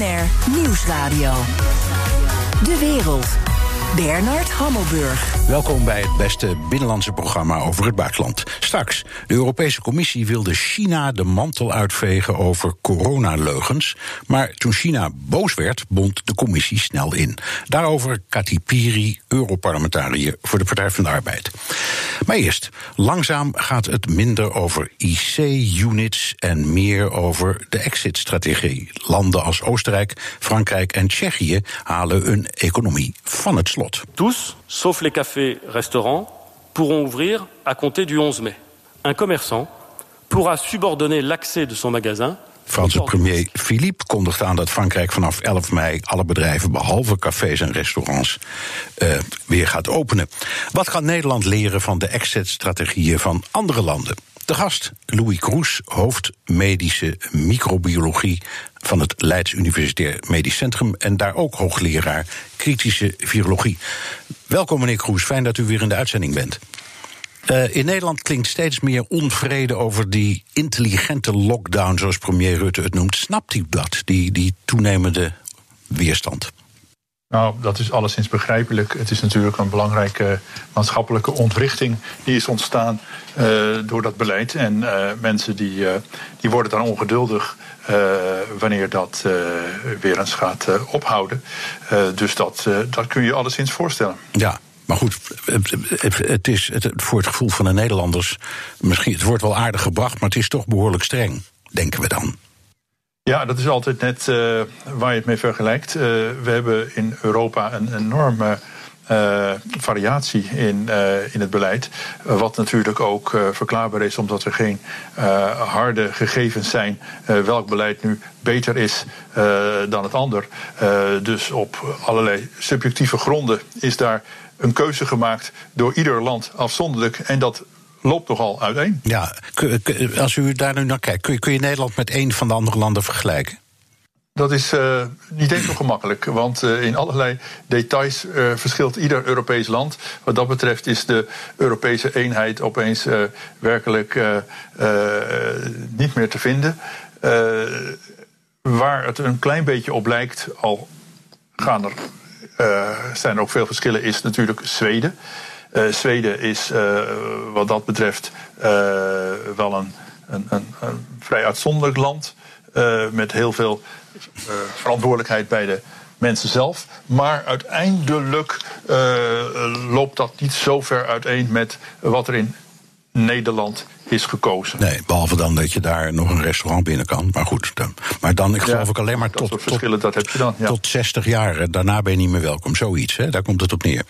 BNR Nieuwsradio. De wereld. Bernard Hammelburg. Welkom bij het beste binnenlandse programma over het buitenland. Straks, de Europese Commissie wilde China de mantel uitvegen over coronaleugens. Maar toen China boos werd, bond de Commissie snel in. Daarover Kati Piri, Europarlementariër voor de Partij van de Arbeid. Maar eerst, langzaam gaat het minder over IC-units en meer over de exit-strategie. Landen als Oostenrijk, Frankrijk en Tsjechië halen hun economie van het slot. Tous, sauf les cafés-restaurants, pourront ouvrir à compter du 11 mai. Un commerçant pourra subordonner l'accès de son magasin Franse premier Philippe kondigt aan dat Frankrijk vanaf 11 mei alle bedrijven, behalve cafés en restaurants, uh, weer gaat openen. Wat gaat Nederland leren van de exit-strategieën van andere landen? De gast, Louis Kroes, hoofd medische microbiologie van het Leids Universitair Medisch Centrum en daar ook hoogleraar kritische virologie. Welkom meneer Kroes, fijn dat u weer in de uitzending bent. Uh, in Nederland klinkt steeds meer onvrede over die intelligente lockdown, zoals premier Rutte het noemt. Snapt u dat, die, die toenemende weerstand? Nou, dat is alleszins begrijpelijk. Het is natuurlijk een belangrijke maatschappelijke ontwrichting die is ontstaan uh, door dat beleid. En uh, mensen die, uh, die worden dan ongeduldig wanneer dat weer eens gaat ophouden. dus dat, dat kun je alleszins voorstellen. Ja, maar goed, het is voor het gevoel van de Nederlanders. Misschien, het wordt wel aardig gebracht, maar het is toch behoorlijk streng, denken we dan. Ja, dat is altijd net uh, waar je het mee vergelijkt. Uh, we hebben in Europa een enorme uh, variatie in, in het beleid. wat natuurlijk ook verklaarbaar is omdat er geen harde gegevens zijn welk beleid nu beter is dan het ander. dus op allerlei subjectieve gronden is daar een keuze gemaakt door ieder land afzonderlijk. En dat loopt toch al uiteen. Ja, als u daar nu naar kijkt, kun je, kun je Nederland met een van de andere landen vergelijken? Dat is uh, niet eens zo gemakkelijk, want uh, in allerlei details uh, verschilt ieder Europees land. Wat dat betreft is de Europese eenheid opeens werkelijk niet meer te vinden. waar het een klein beetje op lijkt, al gaan er, zijn er ook veel verschillen, is natuurlijk Zweden. Uh, Zweden is uh, wat dat betreft uh, wel een, een, een, een, vrij uitzonderlijk land. met heel veel verantwoordelijkheid bij de mensen zelf. Maar uiteindelijk loopt dat niet zo ver uiteen met wat er in Nederland is gekozen. Nee, behalve dan dat je daar nog een restaurant binnen kan. Maar goed, dan, maar dan ik geloof ik alleen maar tot, tot, verschillen, dat heb je dan, ja. tot 60 jaar. Daarna ben je niet meer welkom. Zoiets, hè? daar komt het op neer.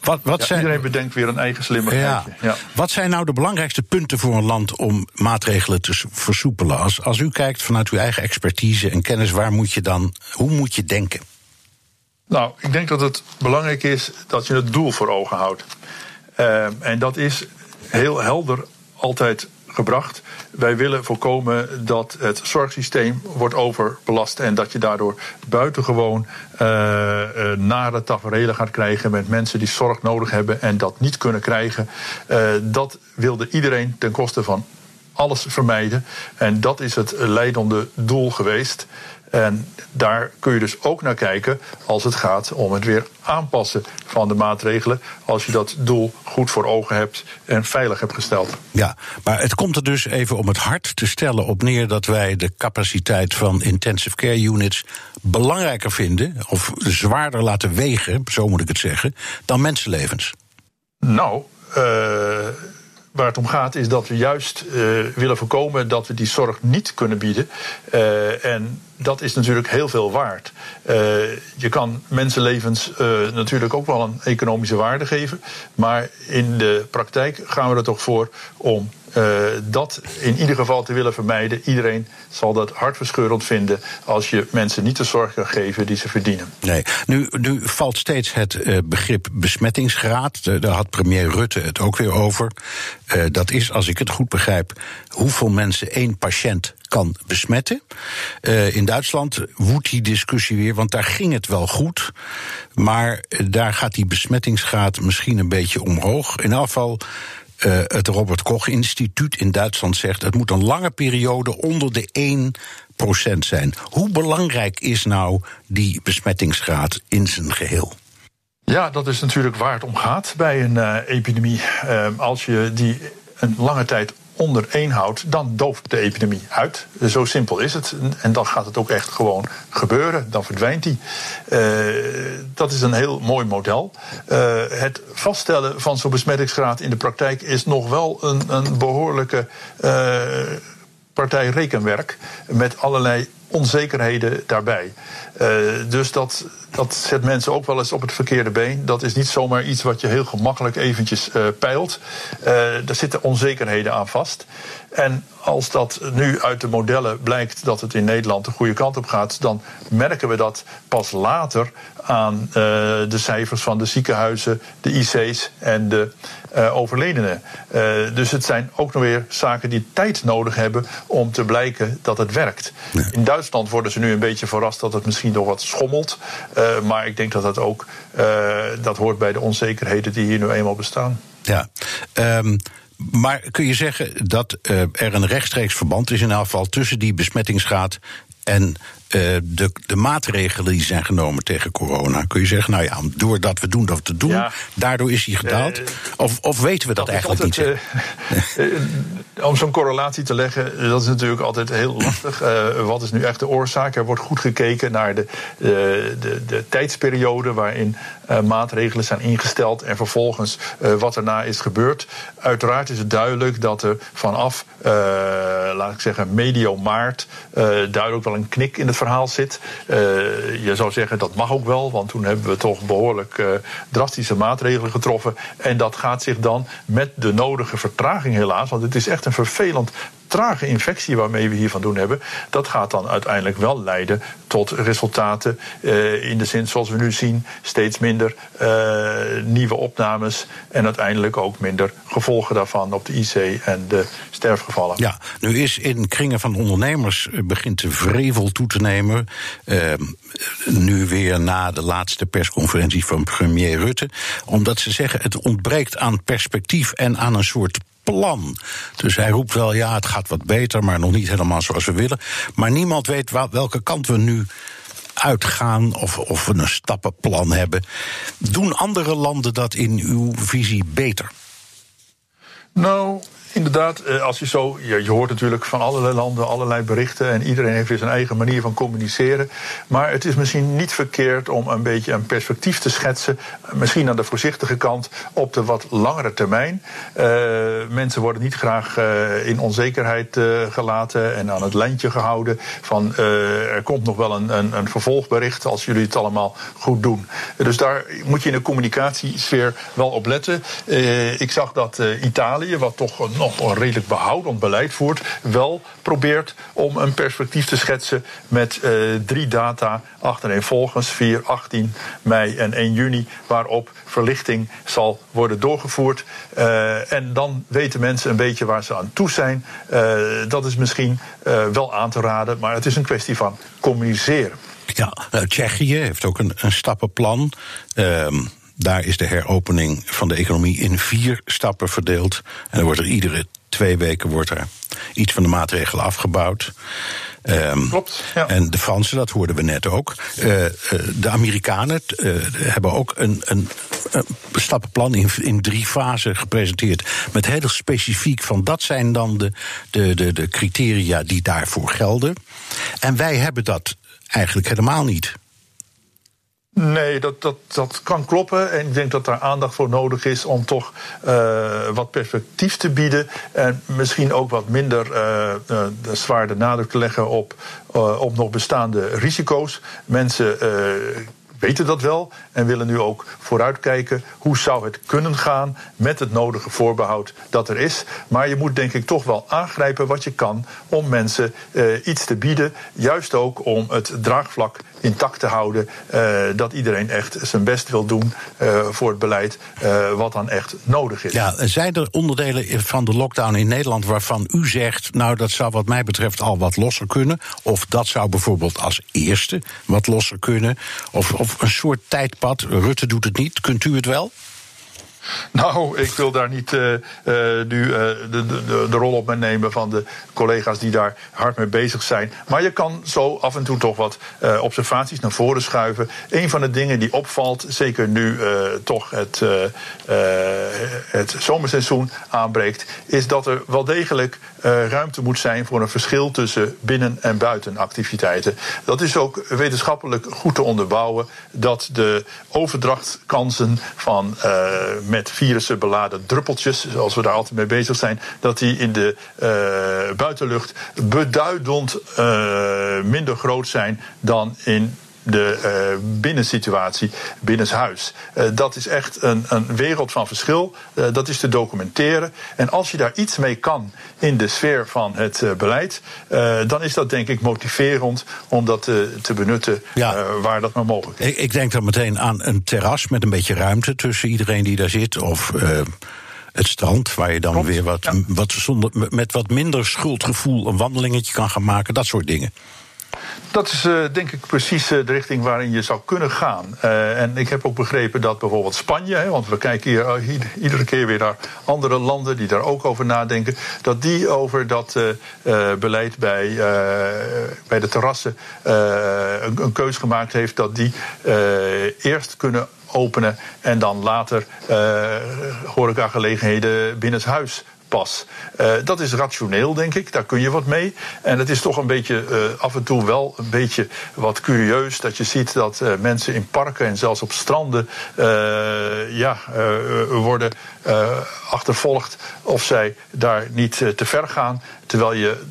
Wat, wat zijn, iedereen bedenkt weer een eigen slimmigheidje. Wat zijn nou de belangrijkste punten voor een land om maatregelen te versoepelen? Als, als u kijkt vanuit uw eigen expertise en kennis, waar moet je dan, hoe moet je denken? Nou, ik denk dat het belangrijk is dat je het doel voor ogen houdt. Uh, en dat is heel helder altijd gebracht. Wij willen voorkomen dat het zorgsysteem wordt overbelast en dat je daardoor buitengewoon uh, nare tafereelen gaat krijgen met mensen die zorg nodig hebben en dat niet kunnen krijgen. Uh, dat wilde iedereen ten koste van alles vermijden. En dat is het leidende doel geweest. En daar kun je dus ook naar kijken als het gaat om het weer aanpassen van de maatregelen. Als je dat doel goed voor ogen hebt en veilig hebt gesteld. Ja, maar het komt er dus even om het hart te stellen op neer dat wij de capaciteit van intensive care units belangrijker vinden, of zwaarder laten wegen, zo moet ik het zeggen, dan mensenlevens. Nou, uh, waar het om gaat is dat we juist uh, willen voorkomen dat we die zorg niet kunnen bieden. Uh, en dat is natuurlijk heel veel waard. Uh, je kan mensenlevens natuurlijk ook wel een economische waarde geven. Maar in de praktijk gaan we er toch voor om uh, dat in ieder geval te willen vermijden. Iedereen zal dat hartverscheurend vinden als je mensen niet de zorg kan geven die ze verdienen. Nee, nu, valt steeds het uh, begrip besmettingsgraad. Uh, daar had premier Rutte het ook weer over. dat is, als ik het goed begrijp, hoeveel mensen één patiënt kan besmetten. in Duitsland woedt die discussie weer, want daar ging het wel goed. Maar daar gaat die besmettingsgraad misschien een beetje omhoog. In geval uh, het Robert Koch Instituut in Duitsland zegt: het moet een lange periode onder de 1% zijn. Hoe belangrijk is nou die besmettingsgraad in zijn geheel? Ja, dat is natuurlijk waar het om gaat bij een uh, epidemie. Uh, als je die een lange tijd onder één houdt, dan dooft de epidemie uit. Zo simpel is het. En dan gaat het ook echt gewoon gebeuren. Dan verdwijnt die. Uh, dat is een heel mooi model. Uh, het vaststellen van zo'n besmettingsgraad in de praktijk is nog wel een, een behoorlijke uh, partij rekenwerk. Met allerlei onzekerheden daarbij. Uh, dus dat, dat zet mensen ook wel eens op het verkeerde been. Dat is niet zomaar iets wat je heel gemakkelijk eventjes uh, peilt. Uh, daar zitten onzekerheden aan vast. En als dat nu uit de modellen blijkt dat het in Nederland de goede kant op gaat, dan merken we dat pas later aan uh, de cijfers van de ziekenhuizen, de IC's en de uh, overledenen. Uh, dus het zijn ook nog weer zaken die tijd nodig hebben om te blijken dat het werkt. Ja. In Duitsland worden ze nu een beetje verrast dat het misschien nog wat schommelt. maar ik denk dat dat ook dat hoort bij de onzekerheden die hier nu eenmaal bestaan. Ja. Um maar kun je zeggen dat uh, er een rechtstreeks verband is in geval tussen die besmettingsgraad en uh, de, de maatregelen die zijn genomen tegen corona? Kun je zeggen, nou ja, doordat we doen dat we doen, ja. daardoor is hij gedaald? Uh, of, of weten we dat, dat eigenlijk altijd, niet? om zo'n correlatie te leggen, dat is natuurlijk altijd heel lastig. wat is nu echt de oorzaak? Er wordt goed gekeken naar de, de, de tijdsperiode waarin maatregelen zijn ingesteld en vervolgens uh, wat daarna is gebeurd. Uiteraard is het duidelijk dat er vanaf, uh, laat ik zeggen, medio maart duidelijk wel een knik in het verhaal zit. je zou zeggen dat mag ook wel, want toen hebben we toch behoorlijk drastische maatregelen getroffen. En dat gaat zich dan met de nodige vertraging helaas, want het is echt een vervelend trage infectie waarmee we hier van doen hebben, dat gaat dan uiteindelijk wel leiden tot resultaten uh, in de zin zoals we nu zien, steeds minder uh, nieuwe opnames en uiteindelijk ook minder gevolgen daarvan op de IC en de sterfgevallen. Ja, nu is in kringen van ondernemers eh, begint de vrevel toe te nemen. Nu weer na de laatste persconferentie van premier Rutte, omdat ze zeggen het ontbreekt aan perspectief en aan een soort plan. Dus hij roept wel, ja, het gaat wat beter, maar nog niet helemaal zoals we willen. Maar niemand weet welke kant we nu uitgaan of, of we een stappenplan hebben. Doen andere landen dat in uw visie beter? Nou, Inderdaad, als je zo. Je, hoort natuurlijk van allerlei landen allerlei berichten. En iedereen heeft weer zijn eigen manier van communiceren. Maar het is misschien niet verkeerd om een beetje een perspectief te schetsen. Misschien aan de voorzichtige kant op de wat langere termijn. Uh, mensen worden niet graag in onzekerheid gelaten en aan het lijntje gehouden. Van er komt nog wel een, een, een, vervolgbericht als jullie het allemaal goed doen. Dus daar moet je in de communicatiesfeer wel op letten. ik zag dat Italië, wat toch een een redelijk behoudend beleid voert, wel probeert om een perspectief te schetsen met uh, drie data achtereenvolgens, 4, 18 mei en 1 juni, waarop verlichting zal worden doorgevoerd. Uh, en dan weten mensen een beetje waar ze aan toe zijn. Uh, dat is misschien wel aan te raden, maar het is een kwestie van communiceren. Ja, Tsjechië heeft ook een, een stappenplan. Ehm, daar is de heropening van de economie in vier stappen verdeeld. En er wordt er iedere twee weken wordt er iets van de maatregelen afgebouwd. Um, Klopt. Ja. En de Fransen, dat hoorden we net ook. Uh, uh, de Amerikanen uh, hebben ook een, een, een stappenplan in, in, drie fasen gepresenteerd. Met heel specifiek van dat zijn dan de, de, de, de criteria die daarvoor gelden. En wij hebben dat eigenlijk helemaal niet. Nee, dat, dat, dat kan kloppen. En ik denk dat daar aandacht voor nodig is om toch uh, wat perspectief te bieden. En misschien ook wat minder uh, zwaar de nadruk te leggen op, op nog bestaande risico's. Mensen weten dat wel en willen nu ook vooruitkijken hoe zou het kunnen gaan met het nodige voorbehoud dat er is. Maar je moet denk ik toch wel aangrijpen wat je kan om mensen uh, iets te bieden. Juist ook om het draagvlak intact te houden. Uh, dat iedereen echt zijn best wil doen uh, voor het beleid wat dan echt nodig is. Ja, zijn er onderdelen van de lockdown in Nederland waarvan u zegt, nou dat zou wat mij betreft al wat losser kunnen? Of dat zou bijvoorbeeld als eerste wat losser kunnen? Of, of een soort tijdpad. Rutte doet het niet. Kunt u het wel? Nou, ik wil daar niet uh, uh, nu uh, de, de, de, rol op me nemen van de collega's die daar hard mee bezig zijn. Maar je kan zo af en toe toch wat observaties naar voren schuiven. Een van de dingen die opvalt, zeker nu toch het, het zomerseizoen aanbreekt, is dat er wel degelijk ruimte moet zijn voor een verschil tussen binnen- en buitenactiviteiten. Dat is ook wetenschappelijk goed te onderbouwen dat de overdrachtkansen van met virussen beladen druppeltjes, zoals we daar altijd mee bezig zijn, dat die in de uh, buitenlucht beduidend minder groot zijn dan in de uh, binnensituatie binnenshuis. Uh, dat is echt een, een wereld van verschil. Uh, dat is te documenteren. En als je daar iets mee kan in de sfeer van het beleid, dan is dat denk ik motiverend om dat te benutten ja. waar dat maar mogelijk is. Ik, ik, denk dan meteen aan een terras met een beetje ruimte tussen iedereen die daar zit. Of het strand, waar je dan Klopt, weer wat, ja. wat zonder, met wat minder schuldgevoel een wandelingetje kan gaan maken. Dat soort dingen. Dat is uh, denk ik precies uh, de richting waarin je zou kunnen gaan. Uh, en ik heb ook begrepen dat bijvoorbeeld Spanje, hè, want we kijken hier iedere keer weer naar andere landen die daar ook over nadenken, dat die over dat beleid bij, bij de terrassen een, een keus gemaakt heeft dat die eerst kunnen openen en dan later horecagelegenheden binnenshuis pas. Uh, dat is rationeel, denk ik. Daar kun je wat mee. En het is toch een beetje uh, af en toe wel een beetje wat curieus dat je ziet dat uh, mensen in parken en zelfs op stranden ja, worden achtervolgd of zij daar niet te ver gaan. Terwijl je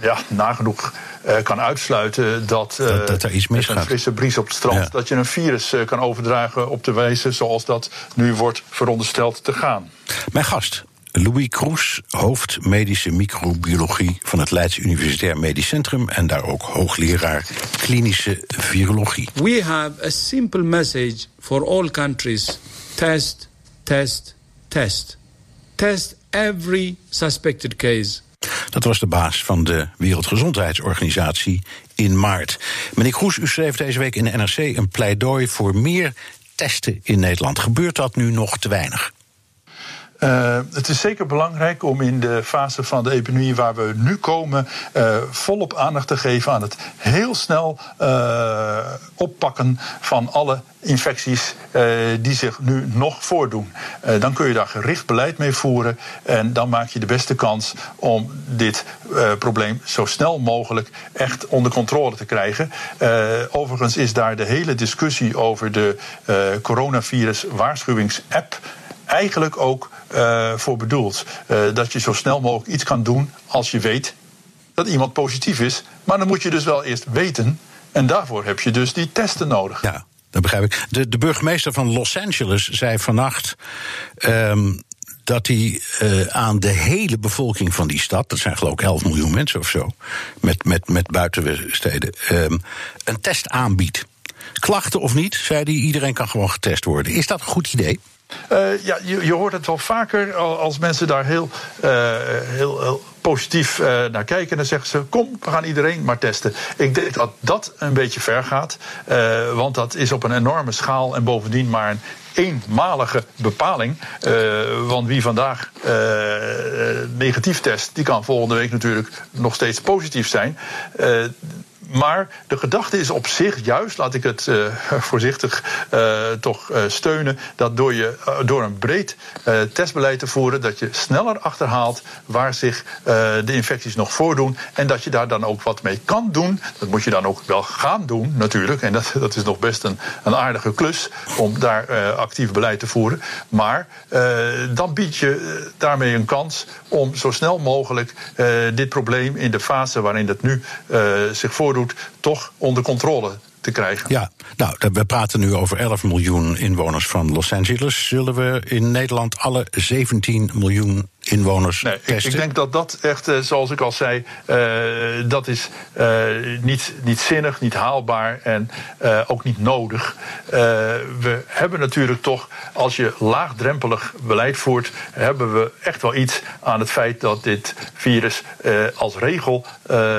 ja, nagenoeg uh, kan uitsluiten dat, uh, dat, dat er iets misgaat. een frisse bries op het strand, ja. dat je een virus uh, kan overdragen op de wijze zoals dat nu wordt verondersteld te gaan. Mijn gast, Louis Kroes, hoofd medische microbiologie van het Leids Universitair Medisch Centrum en daar ook hoogleraar klinische virologie. We have a simple message for all countries. Test, test, test. Test every suspected case. Dat was de baas van de Wereldgezondheidsorganisatie in maart. Meneer Kroes, u schreef deze week in de NRC een pleidooi voor meer testen in Nederland. Gebeurt dat nu nog te weinig? Uh, het is zeker belangrijk om in de fase van de epidemie waar we nu komen, uh, volop aandacht te geven aan het heel snel uh, oppakken van alle infecties die zich nu nog voordoen. dan kun je daar gericht beleid mee voeren en dan maak je de beste kans om dit probleem zo snel mogelijk echt onder controle te krijgen. overigens is daar de hele discussie over de coronavirus waarschuwingsapp eigenlijk ook voor bedoeld. Uh, dat je zo snel mogelijk iets kan doen als je weet dat iemand positief is. Maar dan moet je dus wel eerst weten. En daarvoor heb je dus die testen nodig. Ja. Dat begrijp ik. De, de burgemeester van Los Angeles zei vannacht um, dat hij uh, aan de hele bevolking van die stad, dat zijn geloof ik 11 miljoen mensen of zo, met, met, met buitensteden, um, een test aanbiedt. Klachten of niet, zei hij, iedereen kan gewoon getest worden. Is dat een goed idee? Uh, ja, je, je, hoort het wel vaker als mensen daar heel, uh, heel, positief uh, naar kijken. Dan zeggen ze: Kom, we gaan iedereen maar testen. Ik denk dat dat een beetje ver gaat. want dat is op een enorme schaal en bovendien maar een eenmalige bepaling. want wie vandaag negatief test, die kan volgende week natuurlijk nog steeds positief zijn. Maar de gedachte is op zich juist, laat ik het uh, voorzichtig uh, toch uh, steunen, dat door, je, door een breed testbeleid te voeren, dat je sneller achterhaalt waar zich de infecties nog voordoen. En dat je daar dan ook wat mee kan doen. Dat moet je dan ook wel gaan doen, natuurlijk. En dat, dat is nog best een, een aardige klus om daar actief beleid te voeren. Maar dan bied je daarmee een kans om zo snel mogelijk dit probleem in de fase waarin het nu zich voordoet toch onder controle te krijgen. Ja, nou, we praten nu over 11 miljoen inwoners van Los Angeles. Zullen we in Nederland alle 17 miljoen inwoners nee, testen? Ik, ik denk dat dat echt, eh, zoals ik al zei, uh, dat is uh, niet, niet zinnig, niet haalbaar en ook niet nodig. we hebben natuurlijk toch, als je laagdrempelig beleid voert, hebben we echt wel iets aan het feit dat dit virus als regel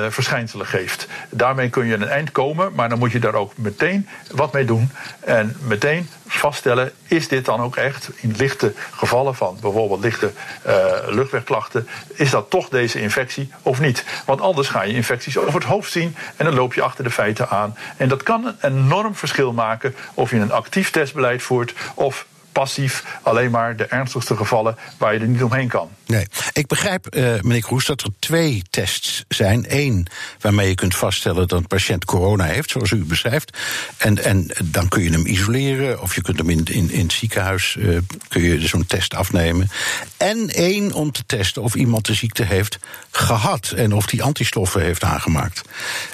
verschijnselen geeft. Daarmee kun je een eind komen, maar dan moet je daar ook meteen wat mee doen. En meteen vaststellen, is dit dan ook echt in lichte gevallen van bijvoorbeeld lichte uh, luchtwegklachten, is dat toch deze infectie of niet? Want anders ga je infecties over het hoofd zien en dan loop je achter de feiten aan. En dat kan een enorm verschil maken of je een actief testbeleid voert of passief alleen maar de ernstigste gevallen waar je er niet omheen kan. Nee, ik begrijp, uh, meneer Kroes, dat er twee tests zijn. Eén waarmee je kunt vaststellen dat een patiënt corona heeft, zoals u beschrijft. En, en dan kun je hem isoleren of je kunt hem in, in, in het ziekenhuis uh, kun je zo'n test afnemen. En één om te testen of iemand de ziekte heeft gehad en of die antistoffen heeft aangemaakt.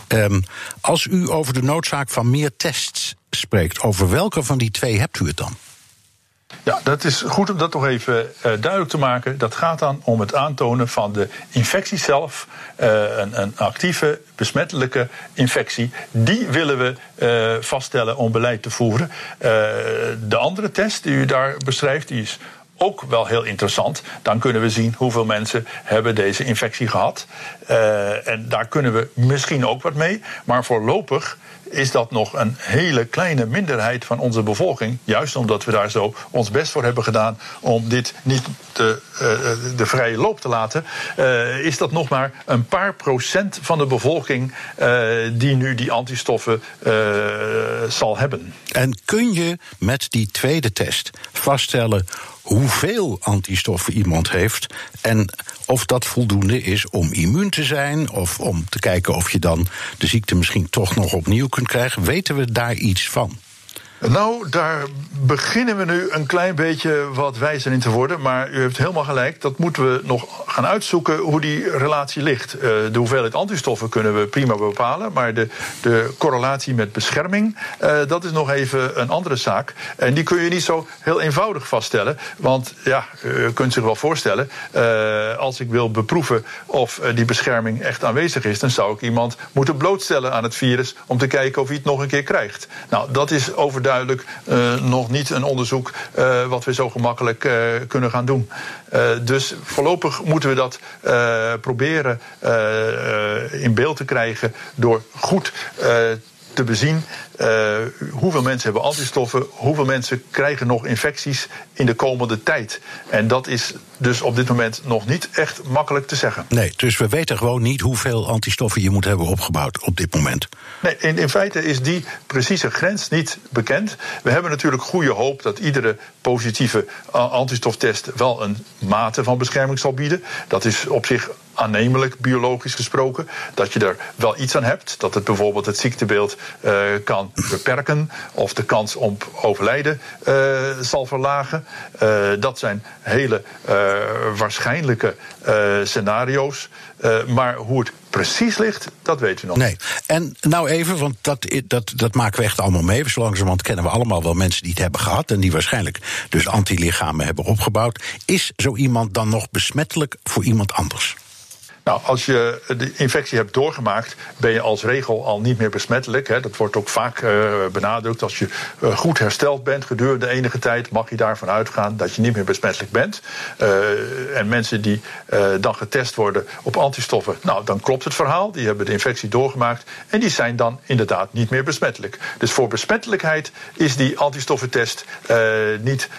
Um, als u over de noodzaak van meer tests spreekt, over welke van die twee hebt u het dan? Ja, dat is goed om dat toch even uh, duidelijk te maken. Dat gaat dan om het aantonen van de infectie zelf. Uh, een, een, actieve, besmettelijke infectie. Die willen we uh, vaststellen om beleid te voeren. de andere test die u daar beschrijft, is ook wel heel interessant. Dan kunnen we zien hoeveel mensen hebben deze infectie gehad. Uh, en daar kunnen we misschien ook wat mee. Maar voorlopig is dat nog een hele kleine minderheid van onze bevolking. Juist omdat we daar zo ons best voor hebben gedaan om dit niet de, uh, de vrije loop te laten. Is dat nog maar een paar procent van de bevolking die nu die antistoffen zal hebben. En kun je met die tweede test vaststellen hoeveel antistoffen iemand heeft en of dat voldoende is om immuun te zijn of om te kijken of je dan de ziekte misschien toch nog opnieuw kunt krijgen. Weten we daar iets van? Nou, daar beginnen we nu een klein beetje wat wijzer in te worden. Maar u heeft helemaal gelijk. Dat moeten we nog gaan uitzoeken hoe die relatie ligt. Uh, de hoeveelheid antistoffen kunnen we prima bepalen. Maar de, de correlatie met bescherming, uh, dat is nog even een andere zaak. En die kun je niet zo heel eenvoudig vaststellen. Want ja, u kunt zich wel voorstellen. Uh, als ik wil beproeven of die bescherming echt aanwezig is, dan zou ik iemand moeten blootstellen aan het virus. om te kijken of hij het nog een keer krijgt. Nou, dat is overduidelijk uh, nog niet een onderzoek uh, wat we zo gemakkelijk uh, kunnen gaan doen. dus voorlopig moeten we dat proberen in beeld te krijgen door goed te bezien uh, hoeveel mensen hebben antistoffen, hoeveel mensen krijgen nog infecties in de komende tijd. En dat is dus op dit moment nog niet echt makkelijk te zeggen. Nee, dus we weten gewoon niet hoeveel antistoffen je moet hebben opgebouwd op dit moment. Nee, in, in feite is die precieze grens niet bekend. We hebben natuurlijk goede hoop dat iedere positieve antistoftest wel een mate van bescherming zal bieden. Dat is op zich aannemelijk, biologisch gesproken. Dat je er wel iets aan hebt. Dat het bijvoorbeeld het ziektebeeld uh, kan beperken. Of de kans op overlijden uh, zal verlagen. Uh, dat zijn hele waarschijnlijke scenario's. maar hoe het precies ligt, dat weten we nog Nee. En nou even, want dat, dat, dat maken we echt allemaal mee. Zo langzamerhand kennen we allemaal wel mensen die het hebben gehad... en die waarschijnlijk dus antilichamen hebben opgebouwd. Is zo iemand dan nog besmettelijk voor iemand anders? Nou, als je de infectie hebt doorgemaakt, ben je als regel al niet meer besmettelijk. Hè. Dat wordt ook vaak uh, benadrukt. Als je uh, goed hersteld bent gedurende enige tijd, mag je daarvan uitgaan dat je niet meer besmettelijk bent. Uh, en mensen die dan getest worden op antistoffen, nou, dan klopt het verhaal. Die hebben de infectie doorgemaakt en die zijn dan inderdaad niet meer besmettelijk. Dus voor besmettelijkheid is die antistoffentest niet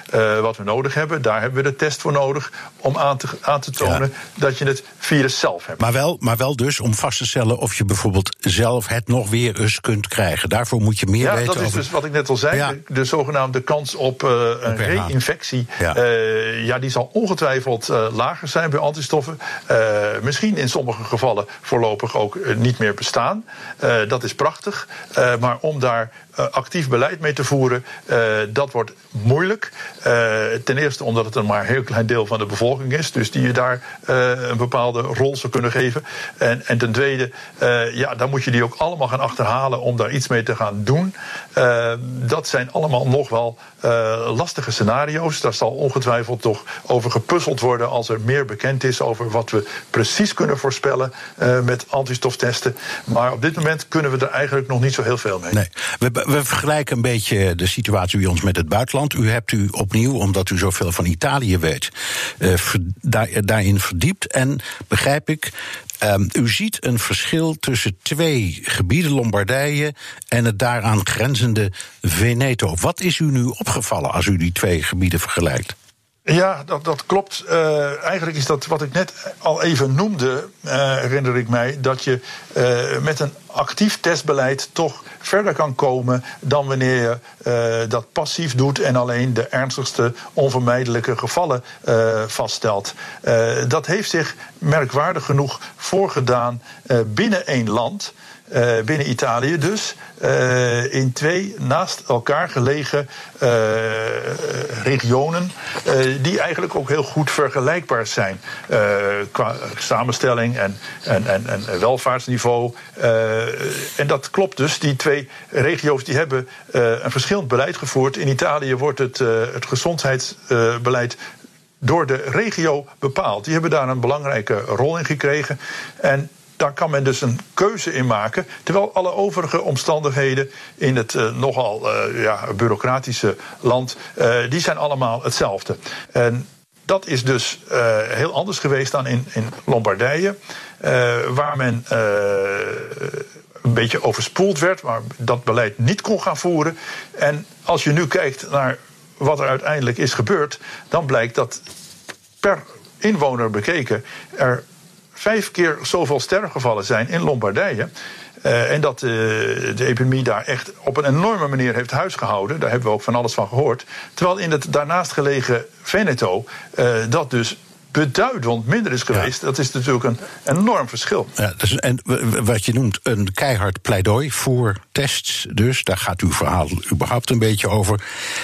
wat we nodig hebben. Daar hebben we de test voor nodig om aan te, aan te tonen ja. dat je het virus zelf maar wel, maar wel dus om vast te stellen of je bijvoorbeeld zelf het nog weer eens kunt krijgen. Daarvoor moet je meer ja, weten. Ja, dat is dus wat ik net al zei. Ja. De, de, zogenaamde kans op uh, een re-infectie. Ja. Uh, ja. die zal ongetwijfeld uh, lager zijn bij antistoffen. misschien in sommige gevallen voorlopig ook niet meer bestaan. dat is prachtig. maar om daar actief beleid mee te voeren, uh, dat wordt moeilijk. Uh, ten eerste omdat het een maar heel klein deel van de bevolking is, dus die je daar een bepaalde rol zou kunnen geven. En, en ten tweede, ja, dan moet je die ook allemaal gaan achterhalen om daar iets mee te gaan doen. dat zijn allemaal nog wel lastige scenario's. Daar zal ongetwijfeld toch over gepuzzeld worden als er meer bekend is over wat we precies kunnen voorspellen met antistoftesten. Maar op dit moment kunnen we er eigenlijk nog niet zo heel veel mee. Nee. We, we vergelijken een beetje de situatie bij ons met het buitenland. U hebt u opnieuw, omdat u zoveel van Italië weet, uh, daar, daarin verdiept. En begrijp ik, Um, u ziet een verschil tussen twee gebieden, Lombardije en het daaraan grenzende Veneto. Wat is u nu opgevallen als u die twee gebieden vergelijkt? Ja, dat, dat klopt. Uh, eigenlijk is dat wat ik net al even noemde, uh, herinner ik mij, dat je uh, met een actief testbeleid toch verder kan komen dan wanneer je dat passief doet en alleen de ernstigste onvermijdelijke gevallen vaststelt. dat heeft zich merkwaardig genoeg voorgedaan binnen één land. Uh, binnen Italië dus, uh, in twee naast elkaar gelegen uh, regionen, die eigenlijk ook heel goed vergelijkbaar zijn qua samenstelling en, en, en, en welvaartsniveau. en dat klopt dus, die twee regio's die hebben een verschillend beleid gevoerd. In Italië wordt het, het gezondheidsbeleid door de regio bepaald. Die hebben daar een belangrijke rol in gekregen. En daar kan men dus een keuze in maken. Terwijl alle overige omstandigheden in het uh, nogal uh, ja, bureaucratische land, uh, die zijn allemaal hetzelfde. En dat is dus heel anders geweest dan in, in Lombardije, waar men een beetje overspoeld werd, maar dat beleid niet kon gaan voeren. En als je nu kijkt naar wat er uiteindelijk is gebeurd, dan blijkt dat per inwoner bekeken er vijf keer zoveel sterfgevallen zijn in Lombardije. Uh, en dat uh, de epidemie daar echt op een enorme manier heeft huisgehouden. Daar hebben we ook van alles van gehoord. Terwijl in het daarnaast gelegen Veneto uh, dat dus beduidend minder is geweest. Ja. Dat is natuurlijk een enorm verschil. Ja, dus, en wat je noemt een keihard pleidooi voor tests. Dus daar gaat uw verhaal überhaupt een beetje over.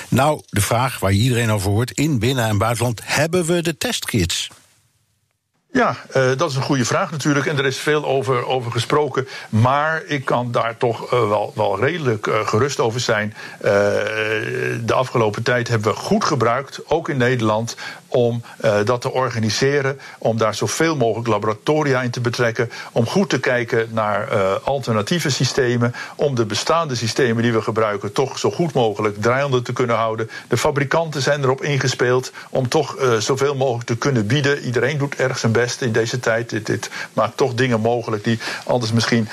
Nou, de vraag waar iedereen over hoort: in binnen- en buitenland hebben we de testkits? Ja, uh, dat is een goede vraag natuurlijk. En er is veel over, over gesproken. Maar ik kan daar toch uh, wel, wel redelijk uh, gerust over zijn. de afgelopen tijd hebben we goed gebruikt, ook in Nederland, om uh, dat te organiseren, om daar zoveel mogelijk laboratoria in te betrekken, om goed te kijken naar uh, alternatieve systemen, om de bestaande systemen die we gebruiken toch zo goed mogelijk draaiende te kunnen houden. De fabrikanten zijn erop ingespeeld om toch uh, zoveel mogelijk te kunnen bieden. Iedereen doet erg zijn best in deze tijd. Dit, dit maakt toch dingen mogelijk die anders misschien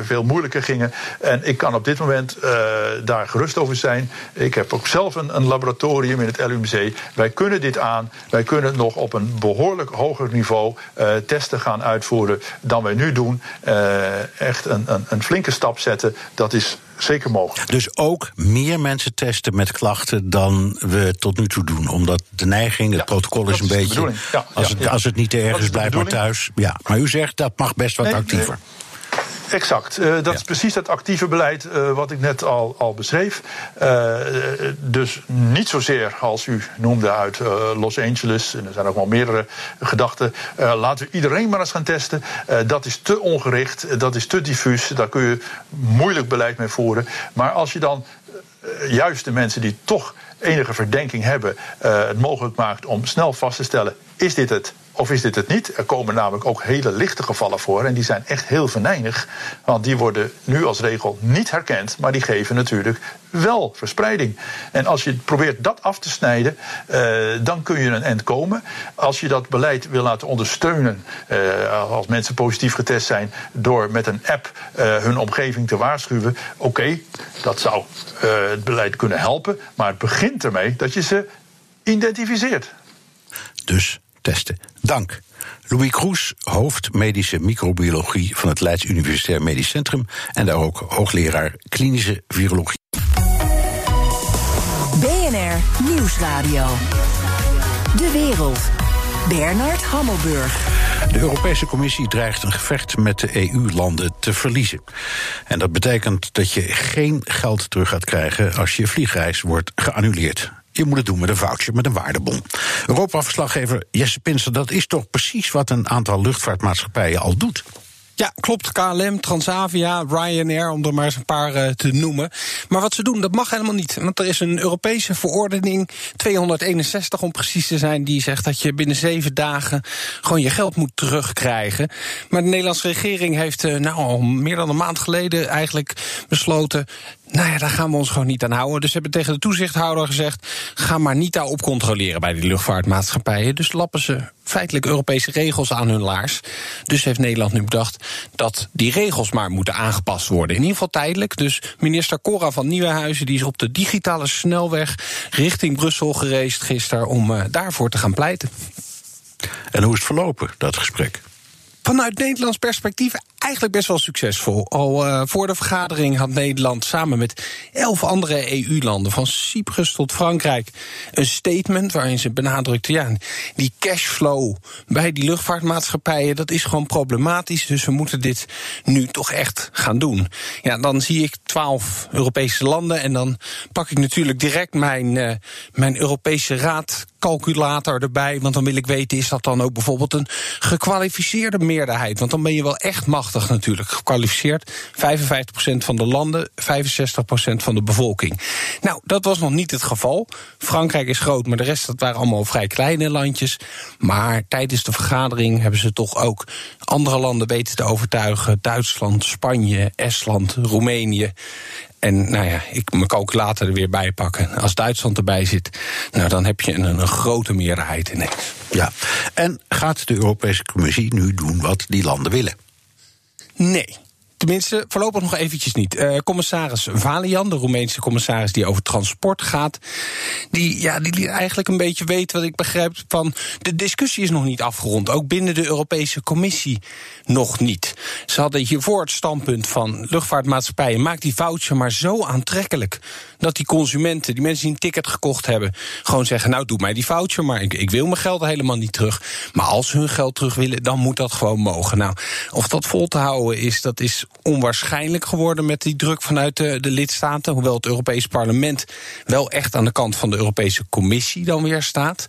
veel moeilijker gingen. En ik kan op dit moment daar gerust over zijn. Ik heb ook zelf een, een laboratorium in het LUMC. Wij kunnen dit aan. Wij kunnen nog op een behoorlijk hoger niveau uh, testen gaan uitvoeren dan wij nu doen. Uh, echt een, een, een flinke stap zetten. Dat is zeker mogelijk. Dus ook meer mensen testen met klachten dan we tot nu toe doen. Omdat de neiging, het ja, protocol is een beetje. Ja, als, het, als het niet te erg is, blijf maar thuis. Ja, maar u zegt dat mag best wat nee, actiever. Nee. Exact. Uh, dat ja. is precies dat actieve beleid uh, wat ik net al, al beschreef. Uh, dus niet zozeer als u noemde uit Los Angeles. En er zijn ook wel meerdere gedachten. laten we iedereen maar eens gaan testen. dat is te ongericht, dat is te diffuus. Daar kun je moeilijk beleid mee voeren. Maar als je dan juist de mensen die toch enige verdenking hebben, het mogelijk maakt om snel vast te stellen: is dit het? Of is dit het niet? Er komen namelijk ook hele lichte gevallen voor. En die zijn echt heel venijnig. Want die worden nu als regel niet herkend. Maar die geven natuurlijk wel verspreiding. En als je probeert dat af te snijden, uh, dan kun je een eind komen. Als je dat beleid wil laten ondersteunen, uh, als mensen positief getest zijn, door met een app uh, hun omgeving te waarschuwen, oké, dat zou het beleid kunnen helpen. Maar het begint ermee dat je ze identificeert. Dus testen. Dank. Louis Kroes, hoofd medische microbiologie van het Leids Universitair Medisch Centrum en daar ook hoogleraar klinische virologie. BNR Nieuwsradio. De wereld. Bernard Hammelburg. De Europese Commissie dreigt een gevecht met de EU-landen te verliezen. En dat betekent dat je geen geld terug gaat krijgen als je vliegreis wordt geannuleerd. Je moet het doen met een voucher, met een waardebon. Europa-verslaggever Jesse Pinster, dat is toch precies wat een aantal luchtvaartmaatschappijen al doet? Ja, klopt. KLM, Transavia, Ryanair, om er maar eens een paar uh, te noemen. Maar wat ze doen, dat mag helemaal niet. Want er is een Europese verordening, 261 om precies te zijn, die zegt dat je binnen zeven dagen gewoon je geld moet terugkrijgen. Maar de Nederlandse regering heeft uh, nou al meer dan een maand geleden eigenlijk besloten. Nou ja, daar gaan we ons gewoon niet aan houden. Dus ze hebben tegen de toezichthouder gezegd: ga maar niet daarop controleren bij die luchtvaartmaatschappijen. Dus lappen ze feitelijk Europese regels aan hun laars. Dus heeft Nederland nu bedacht dat die regels maar moeten aangepast worden. In ieder geval tijdelijk. Dus minister Cora van Nieuwenhuizen die is op de digitale snelweg richting Brussel gereisd gisteren om uh, daarvoor te gaan pleiten. En hoe is het verlopen, dat gesprek? Vanuit Nederlands perspectief eigenlijk best wel succesvol. Al uh, voor de vergadering had Nederland samen met elf andere EU-landen, van Cyprus tot Frankrijk, een statement waarin ze benadrukte: ja, die cashflow bij die luchtvaartmaatschappijen, dat is gewoon problematisch. Dus we moeten dit nu toch echt gaan doen. Ja, dan zie ik twaalf Europese landen en dan pak ik natuurlijk direct mijn, uh, mijn Europese Raad calculator erbij. Want dan wil ik weten, is dat dan ook bijvoorbeeld een gekwalificeerde meerderheid? Want dan ben je wel echt machtig natuurlijk. Gekwalificeerd. 55% van de landen, 65% van de bevolking. Nou, dat was nog niet het geval. Frankrijk is groot, maar de rest dat waren allemaal vrij kleine landjes. Maar tijdens de vergadering hebben ze toch ook andere landen weten te overtuigen. Duitsland, Spanje, Estland, Roemenië. En nou ja, ik mijn calculator er weer bij pakken. Als Duitsland erbij zit, nou dan heb je een, een grote meerderheid ineens. Ja, en gaat de Europese Commissie nu doen wat die landen willen? Nee. Tenminste, voorlopig nog eventjes niet. Uh, commissaris Valian, de Roemeense commissaris die over transport gaat, die, ja, die eigenlijk een beetje weten wat ik begrijp van de discussie is nog niet afgerond. Ook binnen de Europese Commissie nog niet. Ze hadden hiervoor het standpunt van luchtvaartmaatschappijen, maak die voucher maar zo aantrekkelijk dat die consumenten, die mensen die een ticket gekocht hebben, gewoon zeggen: Nou, doe mij die voucher, maar ik, ik wil mijn geld helemaal niet terug. Maar als ze hun geld terug willen, dan moet dat gewoon mogen. Nou, of dat vol te houden is, dat is onwaarschijnlijk geworden met die druk vanuit de, de lidstaten. Hoewel het Europees Parlement wel echt aan de kant van de Europese Commissie dan weer staat.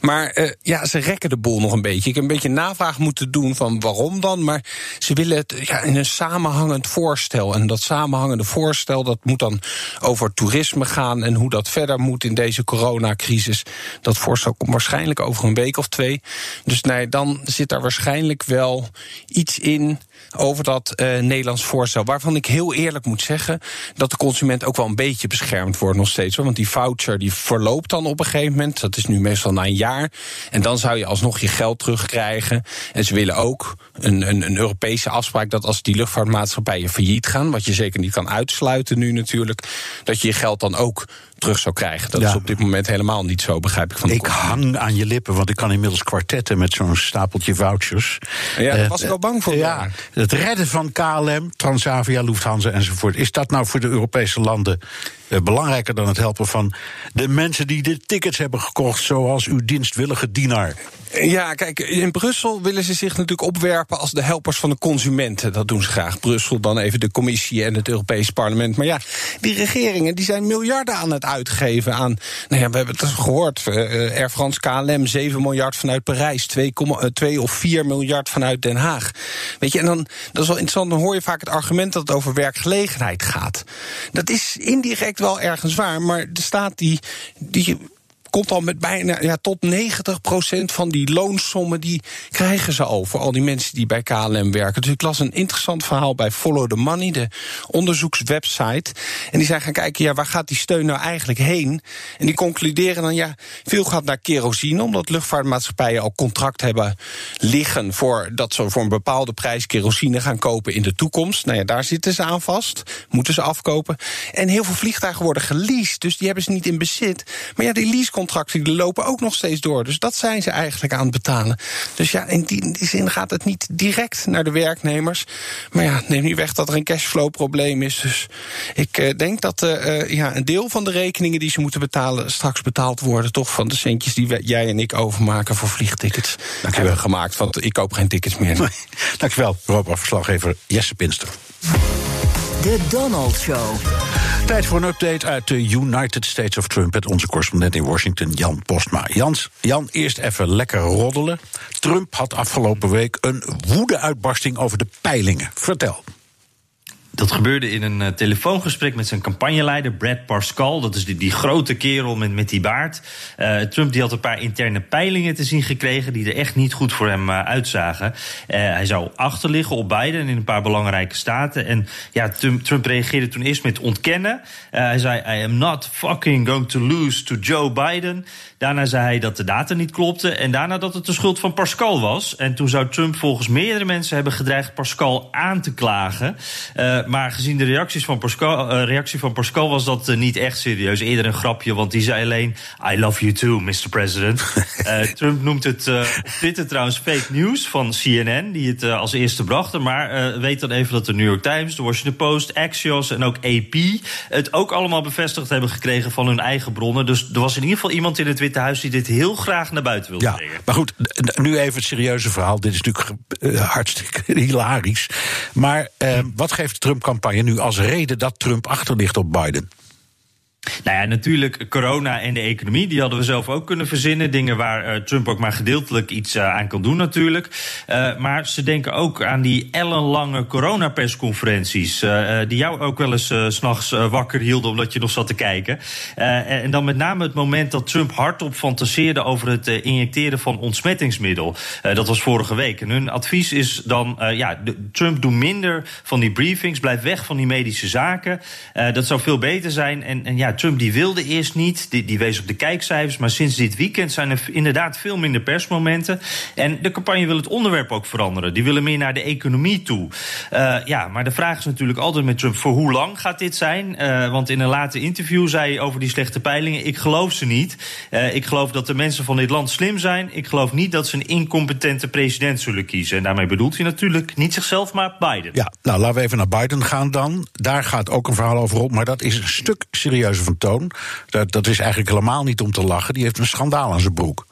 Maar uh, ja, ze rekken de boel nog een beetje. Ik heb een beetje navraag moeten doen van waarom dan. Maar ze willen het in een samenhangend voorstel. En dat samenhangende voorstel dat moet dan over toerisme gaan en hoe dat verder moet in deze coronacrisis. Dat voorstel komt waarschijnlijk over een week of twee. Dus nee, dan zit daar waarschijnlijk wel iets in over dat uh, Nederlands voorstel. Waarvan ik heel eerlijk moet zeggen dat de consument ook wel een beetje beschermd wordt nog steeds. Hoor. Want die voucher die verloopt dan op een gegeven moment. Dat is nu meestal na een jaar. En dan zou je alsnog je geld terugkrijgen. En ze willen ook een, een, een Europese afspraak dat als die luchtvaartmaatschappijen failliet gaan, wat je zeker niet kan uitsluiten nu natuurlijk, dat je je geld dan ook terug zou krijgen. Dat ja. is op dit moment helemaal niet zo, begrijp ik van de Ik hang aan je lippen, want ik kan inmiddels kwartetten met zo'n stapeltje vouchers. Ja, daar was ik wel bang voor. Ja, het redden van KLM, Transavia, Lufthansa enzovoort. Is dat nou voor de Europese landen belangrijker dan het helpen van de mensen die de tickets hebben gekocht, zoals uw dienstwillige dienaar? Ja, kijk, in Brussel willen ze zich natuurlijk opwerpen als de helpers van de consumenten. Dat doen ze graag. Brussel, dan even de commissie en het Europees Parlement. Maar ja, die regeringen die zijn miljarden aan het uitgeven aan. Nou ja, we hebben het gehoord. Uh, Air France KLM, 7 miljard vanuit Parijs, 2, uh, 2 of 4 miljard vanuit Den Haag. Weet je, en dan dat is wel interessant. Dan hoor je vaak het argument dat het over werkgelegenheid gaat. Dat is indirect wel ergens waar, maar de staat die. die komt al met bijna ja, tot 90% van die loonsommen die krijgen ze al voor al die mensen die bij KLM werken. Dus ik las een interessant verhaal bij Follow the Money, de onderzoekswebsite. En die zijn gaan kijken, ja, waar gaat die steun nou eigenlijk heen? En die concluderen dan, ja, veel gaat naar kerosine, omdat luchtvaartmaatschappijen al contract hebben liggen voor dat ze voor een bepaalde prijs kerosine gaan kopen in de toekomst. Nou ja, daar zitten ze aan vast, moeten ze afkopen. En heel veel vliegtuigen worden geleased, dus die hebben ze niet in bezit. Maar ja, die lease contracten die lopen ook nog steeds door. Dus dat zijn ze eigenlijk aan het betalen. Dus ja, in die, in die zin gaat het niet direct naar de werknemers. Maar ja, neem niet weg dat er een cashflow-probleem is. Dus ik uh, denk dat uh, ja, een deel van de rekeningen die ze moeten betalen straks betaald worden. Toch van de centjes die wij, jij en ik overmaken voor vliegtickets. Dat hebben gemaakt, want ik koop geen tickets meer. Dankjewel, Europa-verslaggever Jesse Pinster. De Donald Show. Tijd voor een update uit de United States of Trump... met onze correspondent in Washington, Jan Postma. Jans, Jan, eerst even lekker roddelen. Trump had afgelopen week een woede-uitbarsting over de peilingen. Vertel. Dat gebeurde in een uh, telefoongesprek met zijn campagneleider Brad Pascal. Dat is die, die grote kerel met, met die baard. Uh, Trump die had een paar interne peilingen te zien gekregen... die er echt niet goed voor hem uh, uitzagen. hij zou achterliggen op Biden in een paar belangrijke staten. En ja, Trump, Trump reageerde toen eerst met ontkennen. hij zei, I am not fucking going to lose to Joe Biden. Daarna zei hij dat de data niet klopte. En daarna dat het de schuld van Pascal was. En toen zou Trump volgens meerdere mensen hebben gedreigd Pascal aan te klagen. Maar gezien de reacties van Pascal, uh, reactie van Pascal was dat uh, niet echt serieus. Eerder een grapje, want die zei alleen... I love you too, Mr. President. Trump noemt het op Twitter trouwens fake news van CNN... die het als eerste brachten. Maar weet dan even dat de New York Times, de Washington Post... Axios en ook AP het ook allemaal bevestigd hebben gekregen... van hun eigen bronnen. Dus er was in ieder geval iemand in het Witte Huis... die dit heel graag naar buiten wilde ja, brengen. Maar goed, nu even het serieuze verhaal. Dit is natuurlijk hartstikke hilarisch. Maar wat geeft Trump campagne nu als reden dat Trump achterligt op Biden? Nou ja, natuurlijk corona en de economie, die hadden we zelf ook kunnen verzinnen. Dingen waar uh, Trump ook maar gedeeltelijk iets uh, aan kan doen natuurlijk. Uh, maar ze denken ook aan die ellenlange coronapersconferenties... die jou ook wel eens s'nachts wakker hielden omdat je nog zat te kijken. en dan met name het moment dat Trump hardop fantaseerde... over het injecteren van ontsmettingsmiddel. dat was vorige week. En hun advies is dan, ja, Trump doe minder van die briefings... blijf weg van die medische zaken. dat zou veel beter zijn. En, en ja, Trump die wilde eerst niet, die, die wees op de kijkcijfers. Maar sinds dit weekend zijn er inderdaad veel minder persmomenten. En de campagne wil het onderwerp ook veranderen. Die willen meer naar de economie toe. Uh, ja, maar de vraag is natuurlijk altijd met Trump: voor hoe lang gaat dit zijn? Uh, want in een later interview zei hij over die slechte peilingen: ik geloof ze niet. Uh, ik geloof dat de mensen van dit land slim zijn. Ik geloof niet dat ze een incompetente president zullen kiezen. En daarmee bedoelt hij natuurlijk niet zichzelf, maar Biden. Ja, nou laten we even naar Biden gaan dan. Daar gaat ook een verhaal over op, maar dat is een stuk serieuzer van toon. Dat, dat is eigenlijk helemaal niet om te lachen. Die heeft een schandaal aan zijn broek.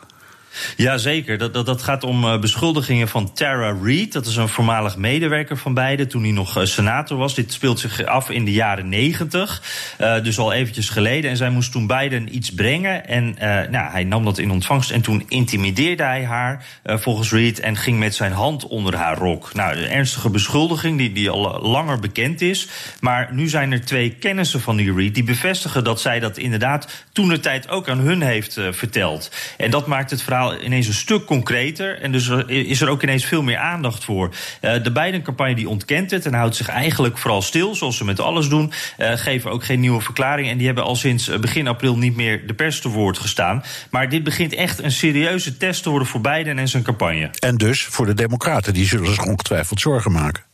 Jazeker, dat, dat, dat gaat om uh, beschuldigingen van Tara Reid. Dat is een voormalig medewerker van beide toen hij nog uh, senator was. Dit speelt zich af in de jaren negentig, uh, dus al eventjes geleden. En zij moest toen Biden iets brengen en nou, hij nam dat in ontvangst. En toen intimideerde hij haar volgens Reid en ging met zijn hand onder haar rok. Nou, een ernstige beschuldiging die, die al langer bekend is. Maar nu zijn er twee kennissen van die Reid die bevestigen dat zij dat inderdaad toen de tijd ook aan hun heeft verteld. En dat maakt het verhaal ineens een stuk concreter. En dus is er ook ineens veel meer aandacht voor. Uh, de Biden-campagne die ontkent het en houdt zich eigenlijk vooral stil, zoals ze met alles doen. Uh, geven ook geen nieuwe verklaring. En die hebben al sinds eh, begin april niet meer de pers te woord gestaan. Maar dit begint echt een serieuze test te worden voor Biden en zijn campagne. En dus voor de Democraten, die zullen zich ongetwijfeld zorgen maken.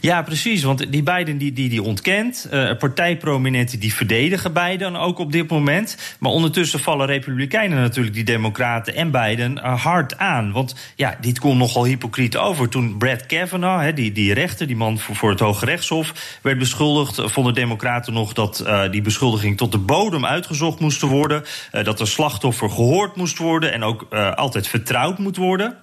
Ja, precies. Want die beiden die, die, die ontkent. Uh, partijprominenten die verdedigen Biden ook op dit moment. Maar ondertussen vallen Republikeinen natuurlijk die Democraten en Biden uh, hard aan. Want ja, dit komt nogal hypocriet over. Toen Brad Kavanaugh, die, die rechter, die man voor, voor het Hoge Rechtshof, werd beschuldigd, vonden Democraten nog dat die beschuldiging tot de bodem uitgezocht moest worden. dat de slachtoffer gehoord moest worden en ook altijd vertrouwd moet worden.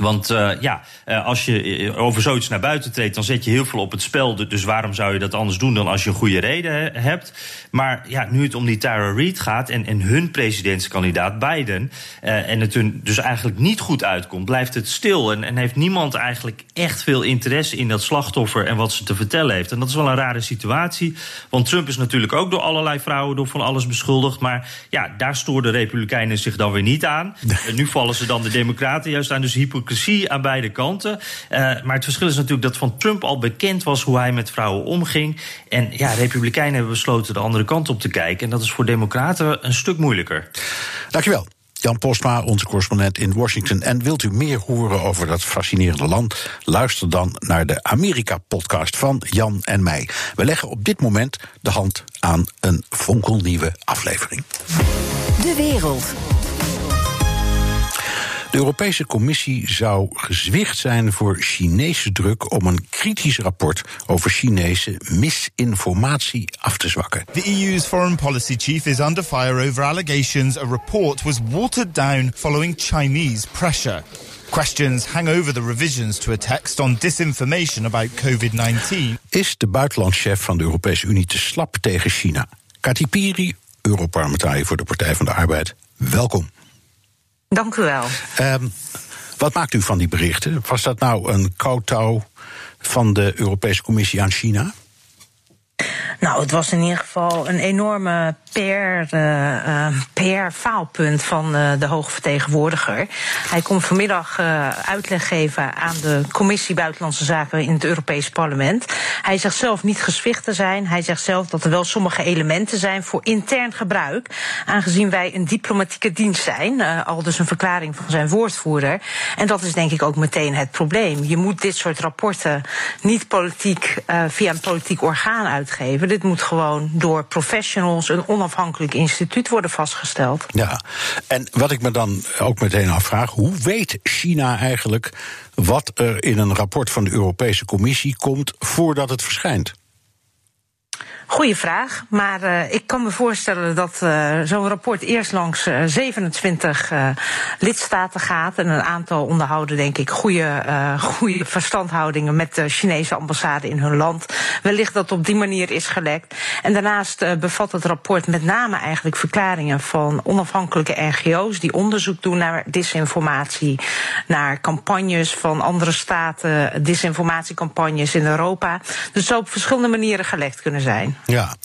Want uh, ja, uh, als je eh, over zoiets naar buiten treedt, dan zet je heel veel op het spel. Dus waarom zou je dat anders doen dan als je een goede reden hebt? Maar ja, nu het om die Tara Reid gaat en, en hun presidentskandidaat Biden. Uh, en het hun dus eigenlijk niet goed uitkomt, blijft het stil. En, en heeft niemand eigenlijk echt veel interesse in dat slachtoffer en wat ze te vertellen heeft. En dat is wel een rare situatie. Want Trump is natuurlijk ook door allerlei vrouwen door van alles beschuldigd. Maar ja, daar stoorden de Republikeinen zich dan weer niet aan. En nu vallen ze dan de Democraten juist aan. Dus hypo hypocrisie aan beide kanten. Uh, maar het verschil is natuurlijk dat van Trump al bekend was hoe hij met vrouwen omging. En ja, Republikeinen hebben besloten de andere kant op te kijken. En dat is voor Democraten een stuk moeilijker. Dankjewel. Jan Postma, onze correspondent in Washington. En wilt u meer horen over dat fascinerende land? Luister dan naar de Amerika-podcast van Jan en mij. We leggen op dit moment de hand aan een fonkelnieuwe aflevering. De wereld. De Europese Commissie zou gezwicht zijn voor Chinese druk om een kritisch rapport over Chinese misinformatie af te zwakken. The EU's foreign policy chief is under fire over allegations a report was watered down following Chinese pressure. Questions hang over the revisions to a text on disinformation about COVID 19. Is de buitenlandchef van de Europese Unie te slap tegen China? Kati Piri, Europarlementariër voor de Partij van de Arbeid. Welkom. Dank u wel. Um, wat maakt u van die berichten? Was dat nou een koutou van de Europese Commissie aan China? Nou, het was in ieder geval een enorme PR-faalpunt uh, uh, van uh, de hoge vertegenwoordiger. Hij komt vanmiddag uitleg geven aan de Commissie Buitenlandse Zaken in het Europees Parlement. Hij zegt zelf niet geswicht te zijn. Hij zegt zelf dat er wel sommige elementen zijn voor intern gebruik. Aangezien wij een diplomatieke dienst zijn. al dus een verklaring van zijn woordvoerder. En dat is denk ik ook meteen het probleem. Je moet dit soort rapporten niet politiek via een politiek orgaan Dit moet gewoon door professionals, een onafhankelijk instituut worden vastgesteld. Ja, en wat ik me dan ook meteen afvraag, hoe weet China eigenlijk wat er in een rapport van de Europese Commissie komt voordat het verschijnt? Goeie vraag, maar uh, ik kan me voorstellen dat uh, zo'n rapport eerst langs uh, 27 lidstaten gaat. En een aantal onderhouden, denk ik, goede, goede verstandhoudingen met de Chinese ambassade in hun land. Wellicht dat op die manier is gelekt. En daarnaast bevat het rapport met name eigenlijk verklaringen van onafhankelijke NGO's die onderzoek doen naar disinformatie, naar campagnes van andere staten, disinformatiecampagnes in Europa. Dus het zou op verschillende manieren gelekt kunnen zijn. Ja,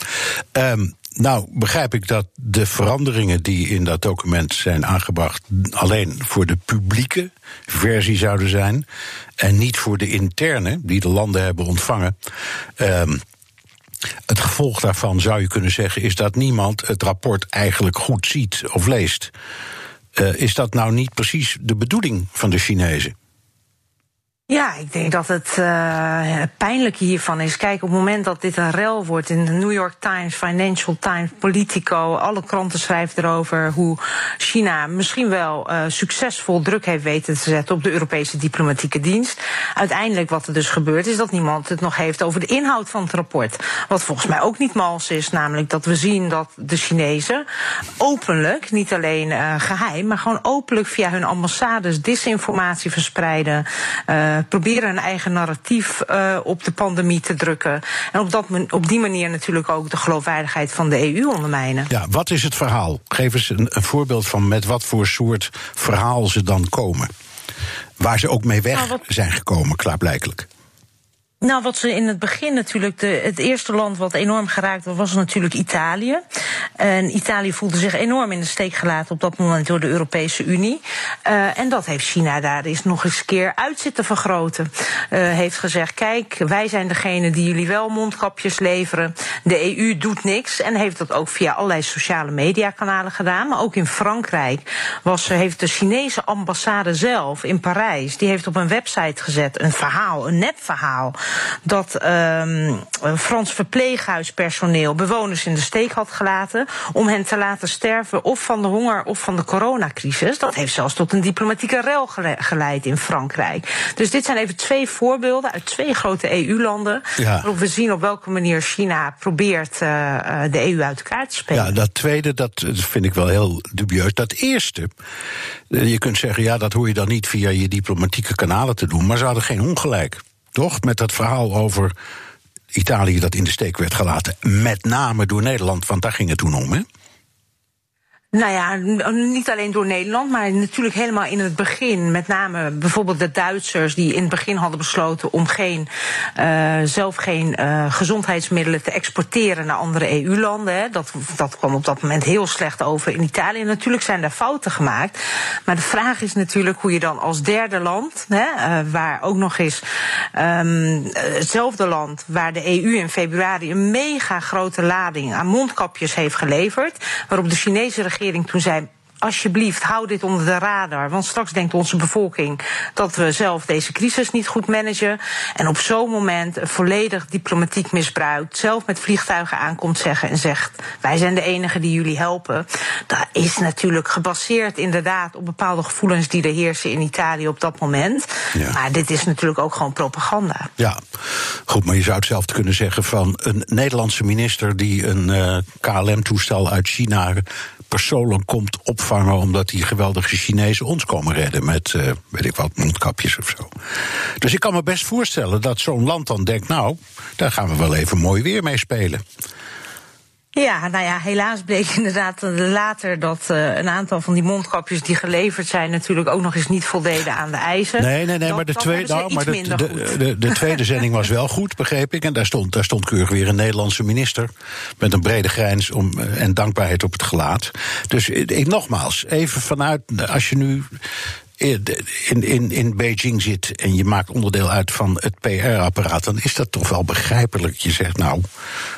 um, nou begrijp ik dat de veranderingen die in dat document zijn aangebracht alleen voor de publieke versie zouden zijn en niet voor de interne die de landen hebben ontvangen. Um, het gevolg daarvan zou je kunnen zeggen is dat niemand het rapport eigenlijk goed ziet of leest. Uh, is dat nou niet precies de bedoeling van de Chinezen? Ja, ik denk dat het uh, pijnlijk hiervan is. Kijk, op het moment dat dit een rel wordt in de New York Times, Financial Times, Politico, alle kranten schrijven erover hoe China misschien wel uh, succesvol druk heeft weten te zetten op de Europese diplomatieke dienst. Uiteindelijk wat er dus gebeurt is dat niemand het nog heeft over de inhoud van het rapport. Wat volgens mij ook niet mals is, namelijk dat we zien dat de Chinezen openlijk, niet alleen uh, geheim, maar gewoon openlijk via hun ambassades disinformatie verspreiden. Uh, proberen een eigen narratief uh, op de pandemie te drukken. En op, dat, op die manier natuurlijk ook de geloofwaardigheid van de EU ondermijnen. Ja, wat is het verhaal? Geef eens een, een voorbeeld van met wat voor soort verhaal ze dan komen. Waar ze ook mee weg nou, wat... zijn gekomen, klaarblijkelijk. Nou, wat ze in het begin natuurlijk, de, het eerste land wat enorm geraakt was, was natuurlijk Italië. En Italië voelde zich enorm in de steek gelaten op dat moment door de Europese Unie. Uh, en dat heeft China daar eens nog eens keer uit zitten vergroten. Uh, heeft gezegd, kijk, wij zijn degene die jullie wel mondkapjes leveren. De EU doet niks en heeft dat ook via allerlei sociale mediakanalen gedaan. Maar ook in Frankrijk was, heeft de Chinese ambassade zelf in Parijs, die heeft op een website gezet een verhaal, een nepverhaal dat um, Frans verpleeghuispersoneel bewoners in de steek had gelaten om hen te laten sterven of van de honger of van de coronacrisis. Dat heeft zelfs tot een diplomatieke rel geleid in Frankrijk. Dus dit zijn even twee voorbeelden uit twee grote EU-landen. Ja. Waarop we zien op welke manier China probeert uh, de EU uit elkaar te spelen. Ja, dat tweede, dat vind ik wel heel dubieus. Dat eerste, je kunt zeggen, ja, dat hoor je dan niet via je diplomatieke kanalen te doen, maar ze hadden geen ongelijk. Toch? Met dat verhaal over Italië dat in de steek werd gelaten. Met name door Nederland, want daar ging het toen om, hè? Nou ja, niet alleen door Nederland, maar natuurlijk helemaal in het begin. Met name bijvoorbeeld de Duitsers die in het begin hadden besloten om geen, uh, zelf geen uh, gezondheidsmiddelen te exporteren naar andere EU-landen. Dat, dat kwam op dat moment heel slecht over in Italië. Natuurlijk zijn daar fouten gemaakt. Maar de vraag is natuurlijk hoe je dan als derde land, hè, uh, waar ook nog eens um, hetzelfde land, waar de EU in februari een mega grote lading aan mondkapjes heeft geleverd, waarop de Chinese regering regering toen zei alsjeblieft, hou dit onder de radar. Want straks denkt onze bevolking dat we zelf deze crisis niet goed managen. En op zo'n moment volledig diplomatiek misbruikt. Zelf met vliegtuigen aankomt zeggen en zegt: Wij zijn de enigen die jullie helpen. Dat is natuurlijk gebaseerd inderdaad op bepaalde gevoelens die er heersen in Italië op dat moment. Ja. Maar dit is natuurlijk ook gewoon propaganda. Ja, goed, maar je zou hetzelfde kunnen zeggen van een Nederlandse minister die een uh, KLM-toestel uit China persoonlijk komt opvangen omdat die geweldige Chinezen ons komen redden met, uh, weet ik wat, mondkapjes of zo. Dus ik kan me best voorstellen dat zo'n land dan denkt, nou, daar gaan we wel even mooi weer mee spelen. Ja, nou ja, helaas bleek inderdaad later dat uh, een aantal van die mondkapjes die geleverd zijn natuurlijk ook nog eens niet voldeden aan de eisen. Nee, nee, nee, dat, maar, de, tweede, nou, maar de, de, de, de, tweede zending was wel goed, begreep ik. En daar stond, daar stond keurig weer een Nederlandse minister met een brede grijns om, en dankbaarheid op het gelaat. Dus ik, nogmaals, even vanuit, als je nu in, in, in Beijing zit en je maakt onderdeel uit van het PR-apparaat, dan is dat toch wel begrijpelijk. Je zegt, nou,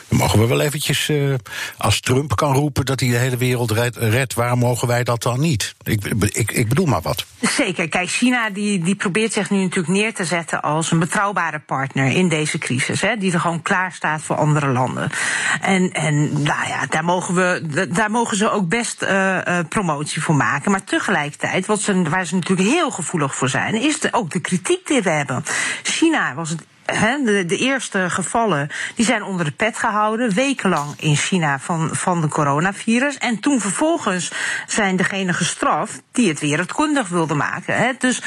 mogen we wel eventjes, uh, als Trump kan roepen dat hij de hele wereld redt, red, waarom mogen wij dat dan niet? Ik, ik, ik bedoel maar wat. Zeker. Kijk, China die, die probeert zich nu natuurlijk neer te zetten als een betrouwbare partner in deze crisis. Hè, die er gewoon klaar staat voor andere landen. En, en nou ja, daar mogen, we, daar mogen ze ook best uh, uh, promotie voor maken. Maar tegelijkertijd, wat ze, waar ze natuurlijk heel gevoelig voor zijn, is ook de kritiek die we hebben. China was het de, de, eerste gevallen die zijn onder de pet gehouden, wekenlang in China van, van de coronavirus. En toen vervolgens zijn degenen gestraft die het wereldkundig wilden maken. Dus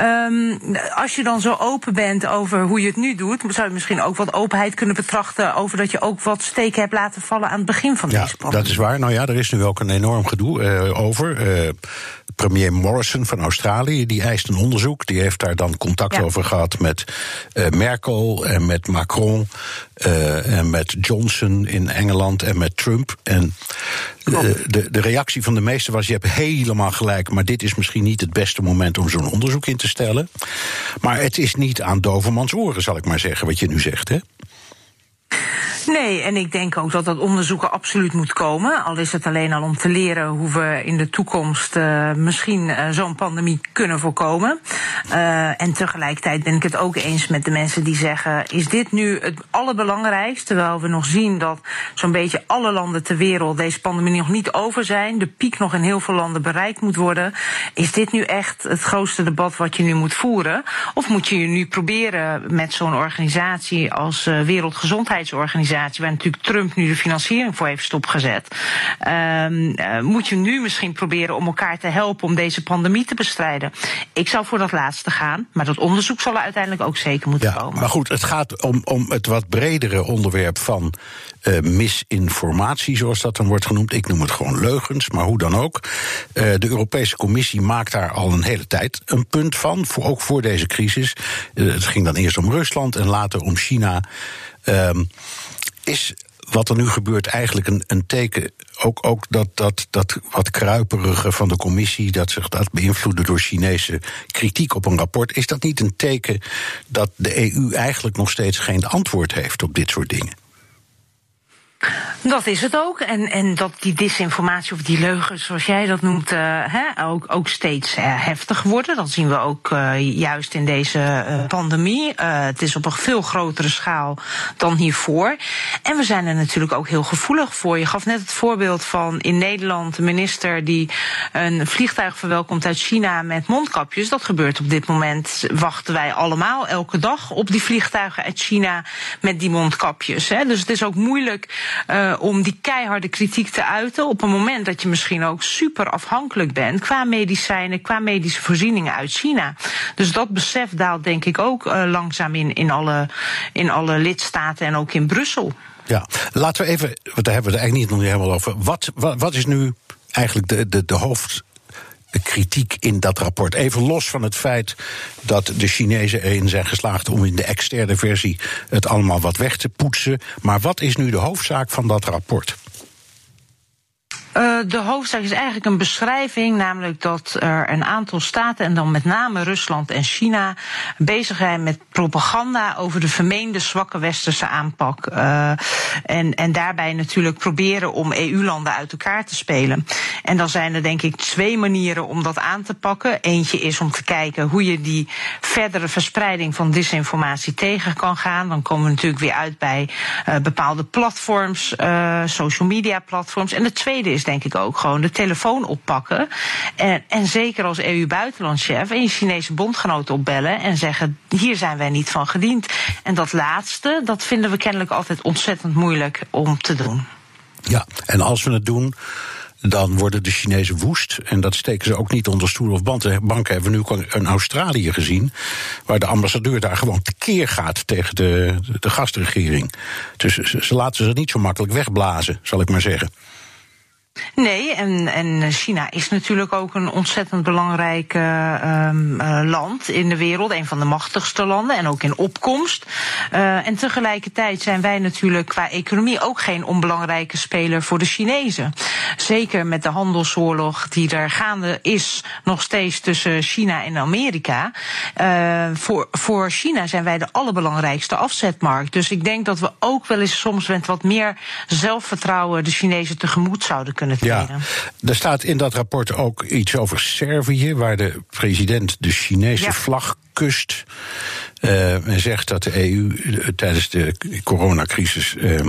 um, als je dan zo open bent over hoe je het nu doet, zou je misschien ook wat openheid kunnen betrachten over dat je ook wat steken hebt laten vallen aan het begin van ja, deze pandemie. Dat is waar. Nou ja, er is nu ook een enorm gedoe uh, over. Uh, premier Morrison van Australië, die eist een onderzoek. Die heeft daar dan contact ja. over gehad met uh, Merkel en met Macron uh, en met Johnson in Engeland en met Trump. En uh, de, de reactie van de meesten was: je hebt helemaal gelijk, maar dit is misschien niet het beste moment om zo'n onderzoek in te stellen. Maar het is niet aan dovermans oren, zal ik maar zeggen, wat je nu zegt, hè? Nee, en ik denk ook dat dat onderzoek er absoluut moet komen. Al is het alleen al om te leren hoe we in de toekomst uh, misschien uh, zo'n pandemie kunnen voorkomen. Uh, en tegelijkertijd ben ik het ook eens met de mensen die zeggen: is dit nu het allerbelangrijkste? Terwijl we nog zien dat zo'n beetje alle landen ter wereld deze pandemie nog niet over zijn. De piek nog in heel veel landen bereikt moet worden. Is dit nu echt het grootste debat wat je nu moet voeren? Of moet je je nu proberen met zo'n organisatie als Wereldgezondheidsorganisatie waar natuurlijk Trump nu de financiering voor heeft stopgezet. Um, uh, moet je nu misschien proberen om elkaar te helpen om deze pandemie te bestrijden? Ik zou voor dat laatste gaan, maar dat onderzoek zal er uiteindelijk ook zeker moeten ja, komen. Maar goed, het gaat om, om het wat bredere onderwerp van uh, misinformatie, zoals dat dan wordt genoemd. Ik noem het gewoon leugens, maar hoe dan ook. Uh, de Europese Commissie maakt daar al een hele tijd een punt van, voor, ook voor deze crisis. Uh, het ging dan eerst om Rusland en later om China. Um, is wat er nu gebeurt eigenlijk een, een teken. Ook, ook dat, dat, dat wat kruiperige van de commissie, dat zich dat beïnvloeden door Chinese kritiek op een rapport. Is dat niet een teken dat de EU eigenlijk nog steeds geen antwoord heeft op dit soort dingen? Dat is het ook. En, en dat die disinformatie of die leugens, zoals jij dat noemt, hè, ook, ook steeds uh, heftiger worden. Dat zien we ook uh, juist in deze pandemie. het is op een veel grotere schaal dan hiervoor. En we zijn er natuurlijk ook heel gevoelig voor. Je gaf net het voorbeeld van in Nederland de minister die een vliegtuig verwelkomt uit China met mondkapjes. Dat gebeurt op dit moment. Wachten wij allemaal elke dag op die vliegtuigen uit China met die mondkapjes. Dus het is ook moeilijk uh, om die keiharde kritiek te uiten op een moment dat je misschien ook super afhankelijk bent qua medicijnen, qua medische voorzieningen uit China. Dus dat besef daalt denk ik ook uh, langzaam in, in, alle, in alle lidstaten en ook in Brussel. Ja, laten we even, want daar hebben we het eigenlijk niet nog helemaal over. Wat, wat, wat is nu eigenlijk de, de, de hoofd kritiek in dat rapport. Even los van het feit dat de Chinezen erin zijn geslaagd om in de externe versie het allemaal wat weg te poetsen. Maar wat is nu de hoofdzaak van dat rapport? Uh, de hoofdzaak is eigenlijk een beschrijving, namelijk dat er een aantal staten, en dan met name Rusland en China, bezig zijn met propaganda over de vermeende zwakke westerse aanpak. Uh, en, en daarbij natuurlijk proberen om EU-landen uit elkaar te spelen. En dan zijn er denk ik twee manieren om dat aan te pakken. Eentje is om te kijken hoe je die verdere verspreiding van disinformatie tegen kan gaan. Dan komen we natuurlijk weer uit bij uh, bepaalde platforms, social media platforms. En de tweede is denk ik ook gewoon de telefoon oppakken. En, en zeker als EU-buitenlandchef en je Chinese bondgenoten opbellen en zeggen: hier zijn wij niet van gediend. En dat laatste, dat vinden we kennelijk altijd ontzettend moeilijk om te doen. Ja, en als we het doen. dan worden de Chinezen woest. En dat steken ze ook niet onder stoel of banken. Banken hebben we nu in Australië gezien, waar de ambassadeur daar gewoon tekeer gaat tegen de, de gastregering. Dus ze laten ze niet zo makkelijk wegblazen, zal ik maar zeggen. Nee, en, en China is natuurlijk ook een ontzettend belangrijk uh, uh, land in de wereld. Een van de machtigste landen en ook in opkomst. Uh, en tegelijkertijd zijn wij natuurlijk qua economie ook geen onbelangrijke speler voor de Chinezen. Zeker met de handelsoorlog die er gaande is nog steeds tussen China en Amerika. voor, voor China zijn wij de allerbelangrijkste afzetmarkt. Dus ik denk dat we ook wel eens soms met wat meer zelfvertrouwen de Chinezen tegemoet zouden kunnen ja, er staat in dat rapport ook iets over Servië, waar de president de Chinese vlag kust. Uh, en zegt dat de EU uh, tijdens de coronacrisis. Uh,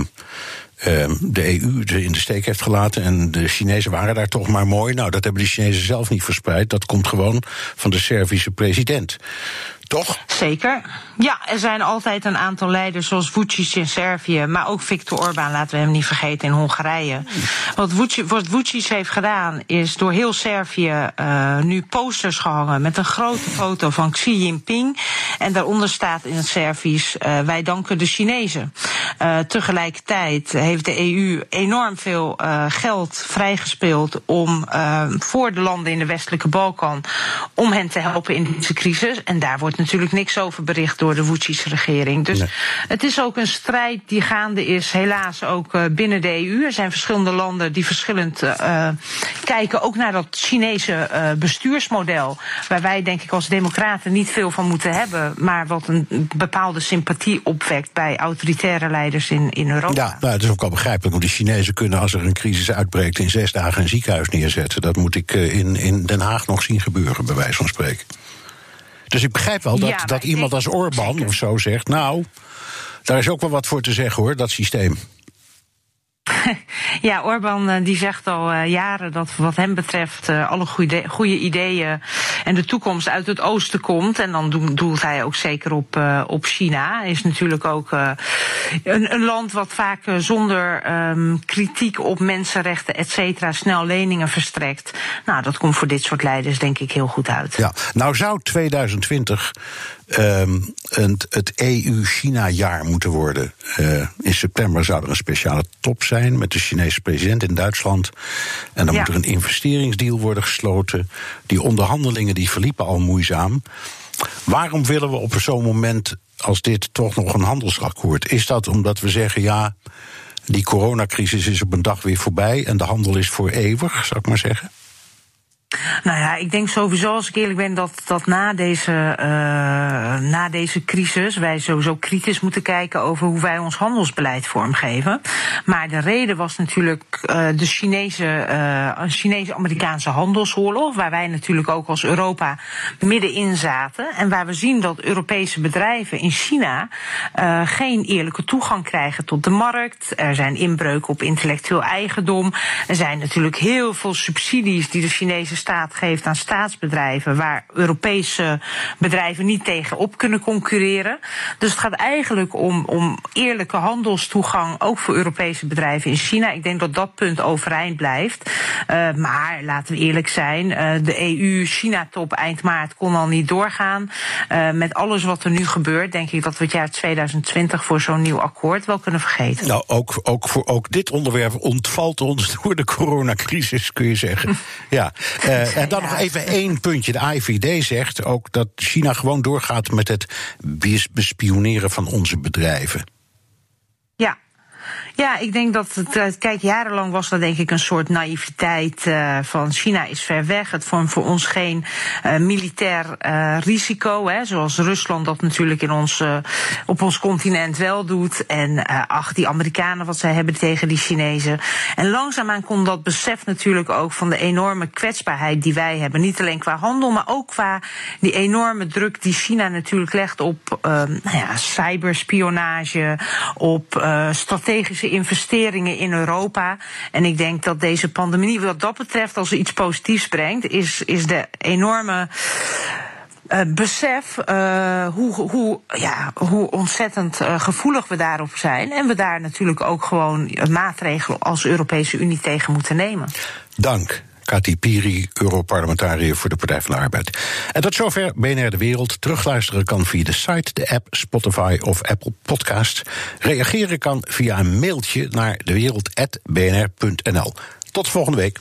de EU in de steek heeft gelaten. En de Chinezen waren daar toch maar mooi. Nou, dat hebben de Chinezen zelf niet verspreid. Dat komt gewoon van de Servische president. Toch? Zeker. Ja, er zijn altijd een aantal leiders zoals Vucic in Servië, maar ook Viktor Orbán, laten we hem niet vergeten, in Hongarije. Wat Vucic, heeft gedaan, is door heel Servië uh, nu posters gehangen met een grote foto van Xi Jinping. En daaronder staat in het Servisch, uh, wij danken de Chinezen. Uh, tegelijkertijd heeft de EU enorm veel geld vrijgespeeld om voor de landen in de westelijke Balkan, om hen te helpen in deze crisis. En daar wordt natuurlijk niks over bericht door de Vucic's regering. Dus het is ook een strijd die gaande is, helaas ook uh, binnen de EU. Er zijn verschillende landen die verschillend uh, kijken, ook naar dat Chinese uh, bestuursmodel. Waar wij, denk ik, als democraten niet veel van moeten hebben, maar wat een bepaalde sympathie opwekt bij autoritaire leiders in, in Europa. Ja, nou, het is ook wel begrijpelijk, want die Chinezen kunnen, als er een crisis uitbreekt, in zes dagen een ziekenhuis neerzetten. Dat moet ik in, in Den Haag nog zien gebeuren, bij wijze van spreken. Dus ik begrijp wel dat, dat iemand als Orbán of zo zegt. Nou, daar is ook wel wat voor te zeggen hoor, dat systeem. Ja, Orbán eh, die zegt al uh, jaren dat wat hem betreft uh, alle goede, goede ideeën en de toekomst uit het oosten komt. En dan doelt hij ook zeker op, op China. Is natuurlijk ook een, een, land wat vaak zonder um, kritiek op mensenrechten, et cetera, snel leningen verstrekt. Nou, dat komt voor dit soort leiders denk ik heel goed uit. Ja, nou zou 2020 um, het EU-China-jaar moeten worden. Uh, in september zou er een speciale top zijn met de Chinese president in Duitsland. En dan ja. moet er een investeringsdeal worden gesloten. Die onderhandelingen die verliepen al moeizaam. Waarom willen we op zo'n moment als dit toch nog een handelsakkoord? Is dat omdat we zeggen, ja, die coronacrisis is op een dag weer voorbij en de handel is voor eeuwig, zou ik maar zeggen? Nou ja, ik denk sowieso, als ik eerlijk ben, dat, dat na, deze, uh, na deze crisis wij sowieso kritisch moeten kijken over hoe wij ons handelsbeleid vormgeven. Maar de reden was natuurlijk uh, de Chinese, uh, Chinese-Amerikaanse handelsoorlog, waar wij natuurlijk ook als Europa middenin zaten. En waar we zien dat Europese bedrijven in China geen eerlijke toegang krijgen tot de markt. Er zijn inbreuken op intellectueel eigendom. Er zijn natuurlijk heel veel subsidies die de Chinese staat geeft aan staatsbedrijven waar Europese bedrijven niet tegen op kunnen concurreren. Dus het gaat eigenlijk om, om eerlijke handelstoegang, ook voor Europese bedrijven in China. Ik denk dat dat punt overeind blijft. Uh, maar laten we eerlijk zijn, uh, de EU-China-top eind maart kon al niet doorgaan. Uh, met alles wat er nu gebeurt, denk ik dat we het jaar 2020 voor zo'n nieuw akkoord wel kunnen vergeten. Nou, ook, ook, voor, ook dit onderwerp ontvalt ons door de coronacrisis, kun je zeggen. ja. Uh, en dan nog even één puntje. De AIVD zegt ook dat China gewoon doorgaat met het bespioneren van onze bedrijven. Ja, ja, ik denk dat het. Eh, kijk, jarenlang was dat denk ik een soort naïviteit uh, van China is ver weg. Het vormt voor ons geen uh, militair risico, hè, zoals Rusland dat natuurlijk in ons, op ons continent wel doet. En ach, die Amerikanen wat zij hebben tegen die Chinezen. En langzaamaan komt dat besef natuurlijk ook van de enorme kwetsbaarheid die wij hebben. Niet alleen qua handel, maar ook qua die enorme druk die China natuurlijk legt op nou ja, cyberspionage, op strategische investeringen in Europa. En ik denk dat deze pandemie, wat dat betreft, als iets positiefs brengt, is, is de enorme uh, besef uh, hoe, hoe, ja, hoe ontzettend uh, gevoelig we daarop zijn. En we daar natuurlijk ook gewoon maatregelen als Europese Unie tegen moeten nemen. Dank. Kati Piri, Europarlementariër voor de Partij van de Arbeid. En tot zover BNR De Wereld. Terugluisteren kan via de site, de app, Spotify of Apple Podcasts. Reageren kan via een mailtje naar dewereld.bnr.nl. Tot volgende week.